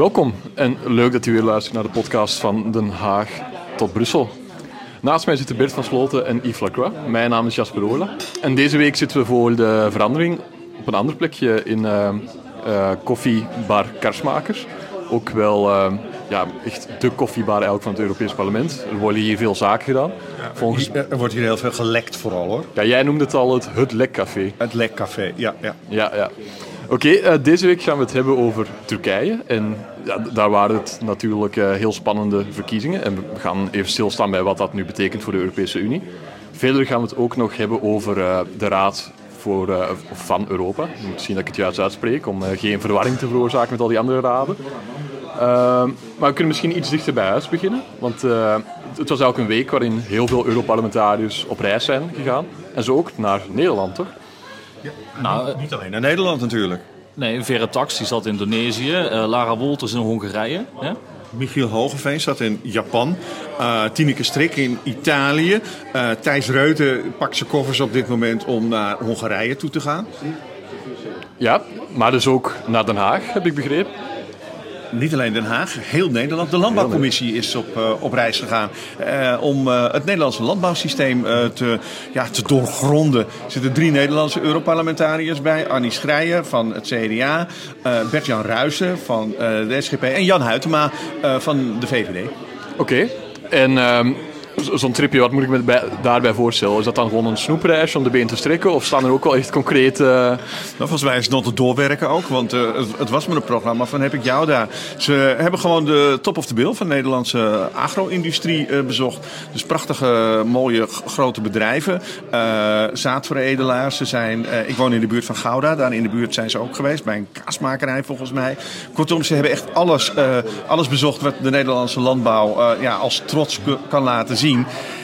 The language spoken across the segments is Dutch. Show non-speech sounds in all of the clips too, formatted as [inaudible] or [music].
Welkom en leuk dat u weer luistert naar de podcast van Den Haag tot Brussel. Naast mij zitten Bert van Sloten en Yves Lacroix. Mijn naam is Jasper Oorla. En deze week zitten we voor de verandering op een ander plekje in uh, uh, koffiebar Karsmakers. Ook wel uh, ja, echt de koffiebar eigenlijk van het Europees Parlement. Er worden hier veel zaken gedaan. Ja, Volgens... Er wordt hier heel veel gelekt vooral hoor. Ja, jij noemde het al het, het lekcafé. Het lekcafé, ja. ja. ja, ja. Oké, uh, deze week gaan we het hebben over Turkije. En ja, daar waren het natuurlijk uh, heel spannende verkiezingen. En we gaan even stilstaan bij wat dat nu betekent voor de Europese Unie. Verder gaan we het ook nog hebben over uh, de Raad voor, van Europa. Ik moet zien dat ik het juist uitspreek, om geen verwarring te veroorzaken met al die andere raden. maar we kunnen misschien iets dichter bij huis beginnen. Want het was ook een week waarin heel veel Europarlementariërs op reis zijn gegaan. En zo ook naar Nederland, toch? Ja, nou, niet alleen naar Nederland natuurlijk. Nee, Vera Tax die zat in Indonesië, uh, Lara Wolters in Hongarije. Hè? Michiel Hogeveen zat in Japan. Uh, Tineke Strik in Italië. Uh, Thijs Reuten pakt zijn koffers op dit moment om naar Hongarije toe te gaan. Ja, maar dus ook naar Den Haag, heb ik begrepen niet alleen Den Haag, heel Nederland. De Landbouwcommissie is op, uh, op reis gegaan uh, om uh, het Nederlandse landbouwsysteem te, ja, te doorgronden. Er zitten drie Nederlandse Europarlementariërs bij. Annie Schreier van het CDA, Bert-Jan Ruijsen van de SGP en Jan Huytema van de VVD. Oké, en ehm, zo'n tripje, wat moet ik me bij, daarbij voorstellen? Is dat dan gewoon een snoepreis om de been te strikken? Of staan er ook wel echt concreet... Uh... Nou, volgens mij is het nog te doorwerken ook. Want uh, het, was maar een programma van heb ik jou daar. Ze hebben gewoon de top of the bill van de Nederlandse agro-industrie uh, bezocht. Dus prachtige, mooie, grote bedrijven. zaadveredelaars. Ze zijn, ik woon in de buurt van Gouda. Daar in de buurt zijn ze ook geweest. Bij een kaasmakerij volgens mij. Kortom, ze hebben echt alles, alles bezocht wat de Nederlandse landbouw ja, als trots kan laten zien. team.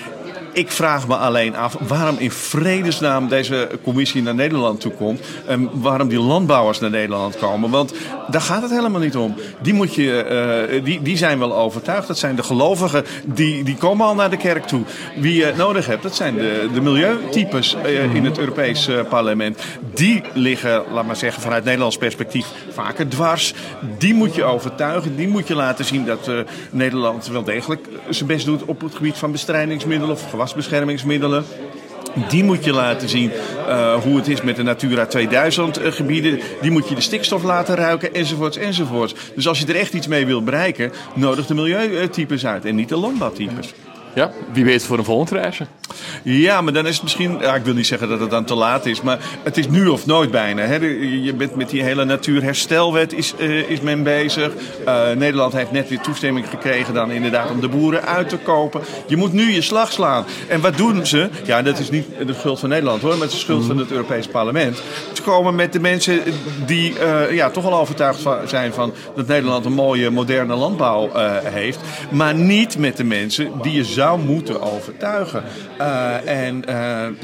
Ik vraag me alleen af waarom in vredesnaam deze commissie naar Nederland toe komt. En waarom die landbouwers naar Nederland komen. Want daar gaat het helemaal niet om. Die, moet je, uh, die, die zijn wel overtuigd. Dat zijn de gelovigen. Die, die komen al naar de kerk toe. Wie je nodig hebt, dat zijn de, de milieutypes uh, in het Europees uh, parlement. Die liggen, laat maar zeggen, vanuit Nederlands perspectief vaker dwars. Die moet je overtuigen. Die moet je laten zien dat Nederland wel degelijk zijn best doet op het gebied van bestrijdingsmiddelen of gewasbeschermingsmiddelen. Die moet je laten zien uh, hoe het is met de Natura 2000 uh, gebieden. Die moet je de stikstof laten ruiken, enzovoorts, enzovoorts. Dus als je er echt iets mee wilt bereiken, nodig de milieutypes uit en niet de landbouwtypes. Ja, wie weet voor een volgend reisje. Ja, maar dan is het misschien... Ja, ik wil niet zeggen dat het dan te laat is, maar het is nu of nooit bijna. Hè? Je bent met die hele natuurherstelwet is, uh, is men bezig. Uh, Nederland heeft net weer toestemming gekregen dan inderdaad om de boeren uit te kopen. Je moet nu je slag slaan. En wat doen ze? Ja, dat is niet de schuld van Nederland hoor, maar het is de schuld van het Europees Parlement. Komen met de mensen die uh, ja, toch al overtuigd zijn van dat Nederland een mooie moderne landbouw heeft. Maar niet met de mensen die je zou moeten overtuigen. Uh, en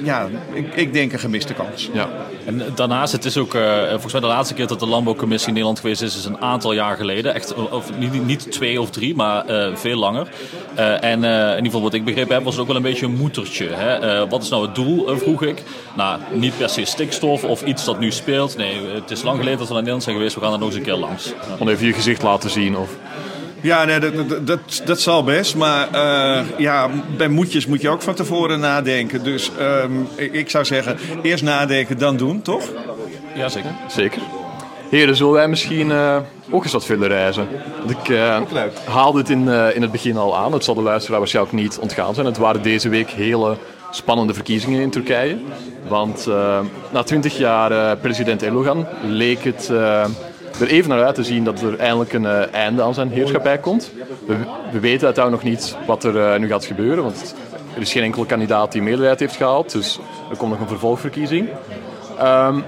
ja, ik, ik, denk een gemiste kans. Ja. En daarnaast, het is ook, uh, volgens mij de laatste keer dat de Landbouwcommissie in Nederland geweest is, is een aantal jaar geleden. Echt, of, niet, niet twee of drie, maar veel langer. en in ieder geval wat ik begrepen heb, was het ook wel een beetje een moedertje. Hè? wat is nou het doel, vroeg ik. Nou, niet per se stikstof of iets dat nu speelt. Nee, het is lang geleden dat we naar Nederland zijn geweest. We gaan er nog eens een keer langs. Om even je gezicht laten zien of... Ja, nee, dat, dat, dat zal best. Maar uh, ja, bij moedjes moet je ook van tevoren nadenken. Dus um, ik zou zeggen, eerst nadenken, dan doen, toch? Ja, zeker. Zeker. Heren, zullen wij misschien uh, ook eens wat willen reizen? ik uh, haalde het in, in het begin al aan. Het zal de luisteraar waarschijnlijk niet ontgaan zijn. Het waren deze week hele spannende verkiezingen in Turkije. Want na twintig jaar president Erdogan leek het er even naar uit te zien dat er eindelijk een uh, einde aan zijn heerschappij komt. We, we weten uiteindelijk nog niet wat er uh, nu gaat gebeuren, want er is geen enkele kandidaat die meerderheid heeft gehaald, dus er komt nog een vervolgverkiezing. Um,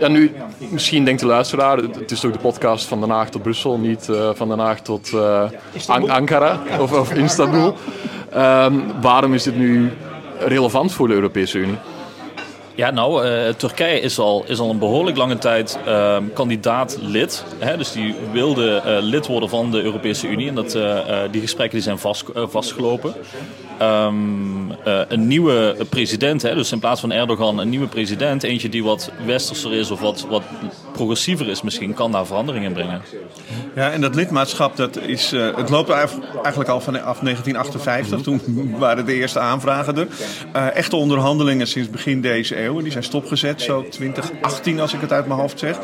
Ja, nu, misschien denkt de luisteraar, het is toch de podcast van Den Haag tot Brussel, niet uh, van Den Haag tot uh, An Ankara of, of Istanbul. Um, waarom is dit nu relevant voor de Europese Unie? Ja, nou, uh, Turkije is al, is al een behoorlijk lange tijd uh, kandidaat lid. Hè? Dus die wilde uh, lid worden van de Europese Unie. En dat, die gesprekken die zijn vast, vastgelopen. Um, een nieuwe president, hè? dus in plaats van Erdogan een nieuwe president. Eentje die wat westerser is of wat, wat progressiever is misschien, kan daar verandering in brengen. Ja, en dat lidmaatschap, dat is, het loopt eigenlijk al vanaf 1958. Toen waren de eerste aanvragen er. echte onderhandelingen sinds begin deze eeuw. Die zijn stopgezet, zo 2018 als ik het uit mijn hoofd zeg.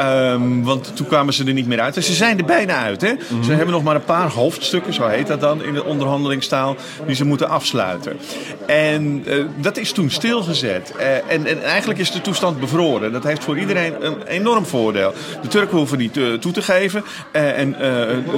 Um, want toen kwamen ze er niet meer uit. En ze zijn er bijna uit. Hè? Mm-hmm. Ze hebben nog maar een paar hoofdstukken, zo heet dat dan in de onderhandelingstaal, die ze moeten afsluiten. En uh, dat is toen stilgezet. En, en, eigenlijk is de toestand bevroren. Dat heeft voor iedereen een enorm voordeel. De Turken hoeven niet toe te geven. En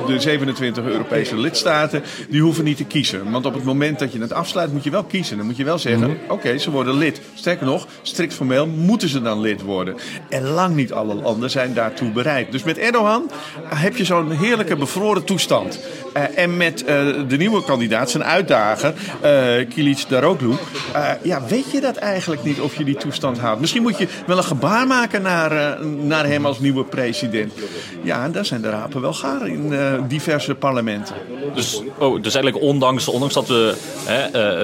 de 27 Europese lidstaten, die hoeven niet te kiezen. Want op het moment dat je het afsluit, moet je wel kiezen. Dan moet je wel zeggen, mm-hmm. oké, okay, ze worden lid. Sterker nog, strikt formeel moeten ze dan lid worden. En lang niet alle landen zijn daartoe bereid. Dus met Erdogan heb je zo'n heerlijke bevroren toestand. Uh, en met uh, de nieuwe kandidaat, zijn uitdager, uh, Kilic Daroglu. ja, weet je dat eigenlijk niet of je die toestand houdt? Misschien moet je wel een gebaar maken naar, naar hem als nieuwe president. Ja, en daar zijn de rapen wel gaar in diverse parlementen. Dus, oh, dus eigenlijk ondanks, ondanks dat we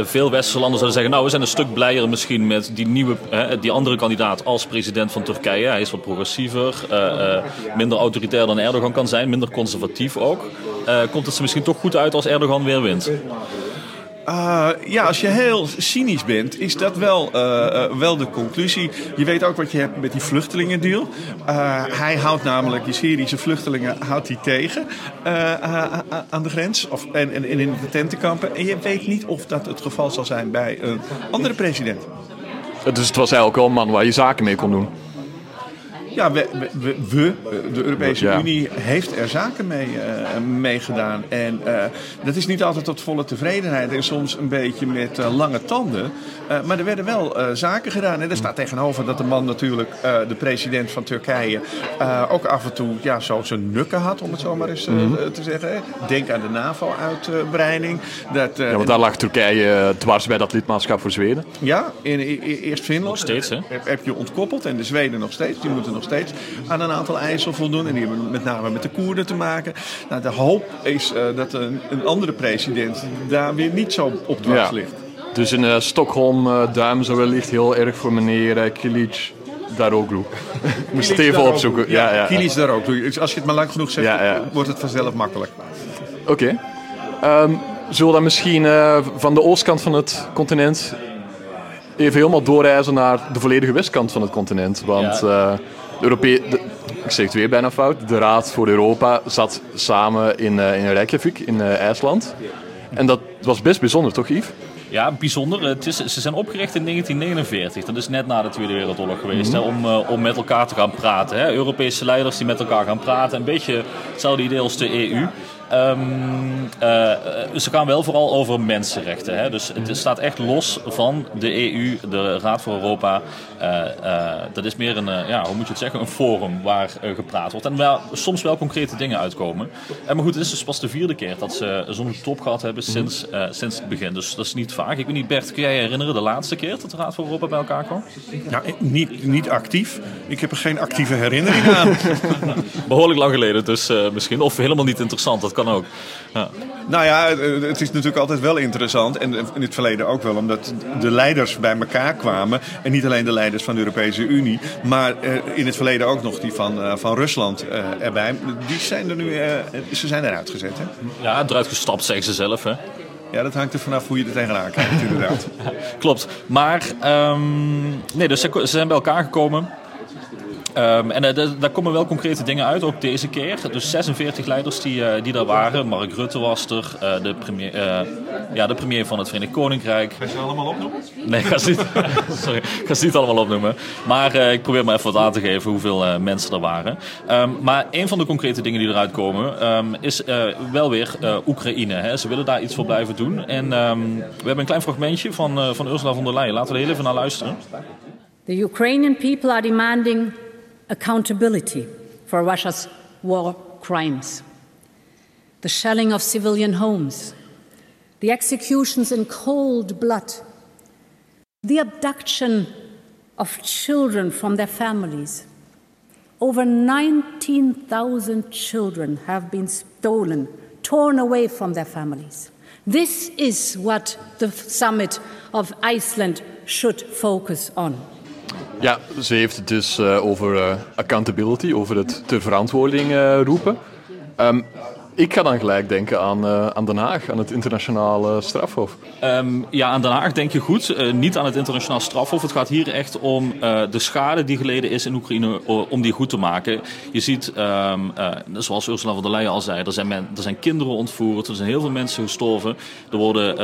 veel westerse landen zouden zeggen... nou, we zijn een stuk blijer misschien met die nieuwe, die andere kandidaat als president van Turkije. Hij is wat progressiever, minder autoritair dan Erdogan kan zijn, minder conservatief ook. Komt het ze misschien toch goed uit als Erdogan weer wint? Uh, ja, als je heel cynisch bent, is dat wel, uh, uh, wel de conclusie. Je weet ook wat je hebt met die vluchtelingendeal. hij houdt namelijk die Syrische vluchtelingen houdt hij tegen aan de grens of, en, en, en in de tentenkampen. En je weet niet of dat het geval zal zijn bij een andere president. Dus het was eigenlijk wel een man waar je zaken mee kon doen. Ja, we, we, we, de Europese Unie, heeft er zaken mee, uh, mee gedaan. En uh, dat is niet altijd tot volle tevredenheid en soms een beetje met uh, lange tanden. maar er werden wel zaken gedaan. En er staat tegenover dat de man natuurlijk, de president van Turkije, ook af en toe ja, zo zijn nukken had, om het zo maar eens mm -hmm. te zeggen. Denk aan de NAVO-uitbreiding. Dat, ja, want daar lag Turkije dwars bij dat lidmaatschap voor Zweden. Ja, in, in, eerst Finland. Nog steeds, hè? Heb, heb je ontkoppeld en de Zweden nog steeds. Die moeten nog steeds aan een aantal eisen voldoen. En die hebben met name met de Koerden te maken. Nou, de hoop is uh, dat een, een, andere president daar weer niet zo op dwars ja. ligt. Dus in uh, Stockholm uh, duimen ze wellicht heel erg voor meneer uh, Kilic. Daroglu. Moest het even opzoeken. Ja, ja, ja. Kilic Daroglu. Dus als je het maar lang genoeg zegt, ja, ja. wordt het vanzelf makkelijk. Oké. Okay. Um, zullen we dan misschien uh, van de oostkant van het continent even helemaal doorreizen naar de volledige westkant van het continent? Want ja. Europee de, ik zeg het weer bijna fout, de Raad voor Europa zat samen in, uh, in Reykjavik, in uh, IJsland. En dat was best bijzonder, toch Yves? Ja, bijzonder. Het is, ze zijn opgericht in 1949. Dat is net na de Tweede Wereldoorlog geweest. Mm -hmm. hè, om, uh, om met elkaar te gaan praten. Hè. Europese leiders die met elkaar gaan praten. Een beetje hetzelfde idee als de EU. Um, uh, ze gaan wel vooral over mensenrechten. Hè? Dus het staat echt los van de EU, de Raad voor Europa. Uh, uh, dat is meer een, ja, hoe moet je het zeggen, een forum waar gepraat wordt. En waar soms wel concrete dingen uitkomen. maar goed, het is dus pas de vierde keer dat ze zo'n top gehad hebben sinds, sinds het begin. Dus dat is niet vaak. Ik weet niet, Bert, kun jij je herinneren de laatste keer dat de Raad voor Europa bij elkaar kwam? Nou, niet, niet actief. Ik heb er geen actieve herinnering aan. [laughs] Behoorlijk lang geleden dus misschien. Of helemaal niet interessant. Dat kan ook. Ja. Nou ja, het is natuurlijk altijd wel interessant. En in het verleden ook wel, omdat de leiders bij elkaar kwamen. En niet alleen de leiders van de Europese Unie, maar in het verleden ook nog die van, van Rusland erbij. Die zijn er nu, ze zijn eruit gezet. Hè? Ja, eruit gestapt, zeggen ze zelf. Hè? Ja, dat hangt er vanaf hoe je er tegenaan kijkt, inderdaad. [laughs] Klopt. Maar, um, nee, dus ze, ze zijn bij elkaar gekomen. Um, en uh, daar komen wel concrete dingen uit, ook deze keer. Dus 46 leiders die, uh, die daar waren. Mark Rutte was er, uh, de, premier, ja, de premier van het Verenigd Koninkrijk. Ga je ze allemaal opnoemen? Nee, ik ga ze niet, [laughs] sorry, ik ga ze niet allemaal opnoemen. Maar ik probeer maar even wat aan te geven hoeveel mensen er waren. Um, maar een van de concrete dingen die eruit komen um, is wel weer Oekraïne. Hè. Ze willen daar iets voor blijven doen. En we hebben een klein fragmentje van, van Ursula von der Leyen. Laten we er heel even naar luisteren. The Ukrainian people are demanding accountability for Russia's war crimes, the shelling of civilian homes, the executions in cold blood, the abduction of children from their families. Over 19,000 children have been stolen, torn away from their families. This is what the summit of Iceland should focus on. Ja, ze heeft het dus uh, over uh, accountability, over het ter verantwoording uh, roepen. Um, ik ga dan gelijk denken aan, uh, aan Den Haag, aan het internationale strafhof. Um, ja, aan Den Haag denk je goed. Uh, niet aan het internationaal strafhof. Het gaat hier echt om uh, de schade die geleden is in Oekraïne, om die goed te maken. Je ziet, um, zoals Ursula von der Leyen al zei, er zijn, men, er zijn kinderen ontvoerd, er zijn heel veel mensen gestorven. Er worden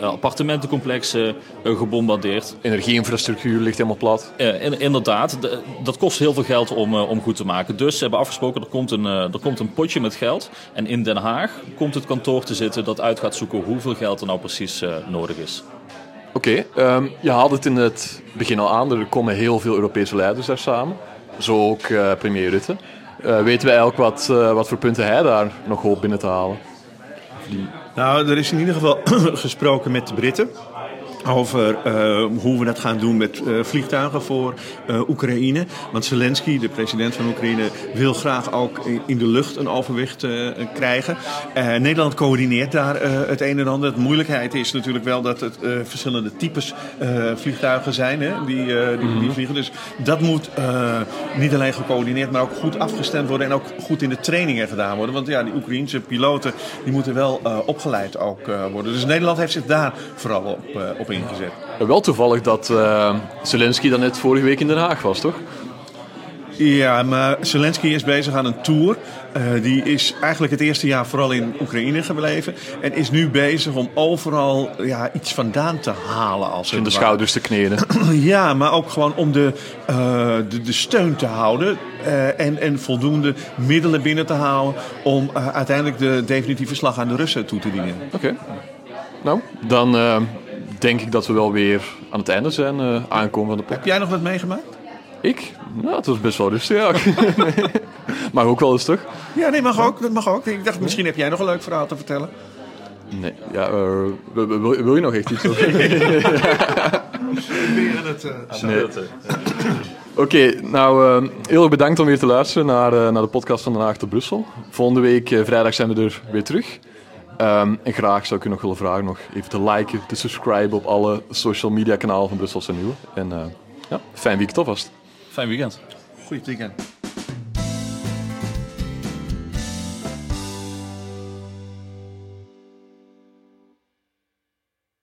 appartementencomplexen gebombardeerd. Energieinfrastructuur ligt helemaal plat. In, inderdaad, de, dat kost heel veel geld om, om goed te maken. Dus ze hebben afgesproken, er komt een, er komt een potje met geld. En in Den Haag komt het kantoor te zitten dat uit gaat zoeken hoeveel geld er nou precies uh, nodig is. Oké, okay, um, je haalde het in het begin al aan. Er komen heel veel Europese leiders daar samen. Zo ook uh, premier Rutte. Uh, weten wij eigenlijk wat, wat voor punten hij daar nog hoopt binnen te halen? Die... Nou, er is in ieder geval [clears throat] gesproken met de Britten over uh, hoe we dat gaan doen met uh, vliegtuigen voor uh, Oekraïne. Want Zelensky, de president van Oekraïne, wil graag ook in de lucht een overwicht krijgen. Nederland coördineert daar het een en ander. De moeilijkheid is natuurlijk wel dat het verschillende types vliegtuigen zijn hè, die, die, die, mhm. vliegen. Dus dat moet niet alleen gecoördineerd, maar ook goed afgestemd worden en ook goed in de trainingen gedaan worden. Want ja, die Oekraïense piloten die moeten wel opgeleid ook worden. Dus Nederland heeft zich daar vooral op, op ingezet. Wel toevallig dat uh, Zelensky dan net vorige week in Den Haag was, toch? Ja, maar Zelensky is bezig aan een tour. Uh, die is eigenlijk het eerste jaar vooral in Oekraïne gebleven. En is nu bezig om overal ja, iets vandaan te halen. Als in de schouders te kneden. [clears throat] ja, maar ook gewoon om de, uh, de, de, steun te houden. Uh, en, en voldoende middelen binnen te houden. Om uiteindelijk de definitieve slag aan de Russen toe te dienen. Oké. Okay. Nou, dan denk ik dat we wel weer aan het einde zijn uh, aankomen van de podcast. Heb jij nog wat meegemaakt? Ik? Nou, het was best wel rustig, ja. [laughs] maar ook wel eens, toch? Ja, nee, mag ook. Dat mag ook. Ik dacht, misschien heb jij nog een leuk verhaal te vertellen. Nee, ja, uh, wil, wil, je nog echt iets over? [laughs] het, uh, nee. Oké, okay, nou, uh, heel erg bedankt om weer te luisteren naar, uh, naar de podcast van Den Haag tot Brussel. Volgende week vrijdag zijn we er weer terug. Um, en graag zou ik u nog willen vragen nog even te liken, te subscriben op alle social media kanalen van Brusselse Nieuwe. En uh, ja, fijn weekend alvast. Fijn weekend. Goed weekend.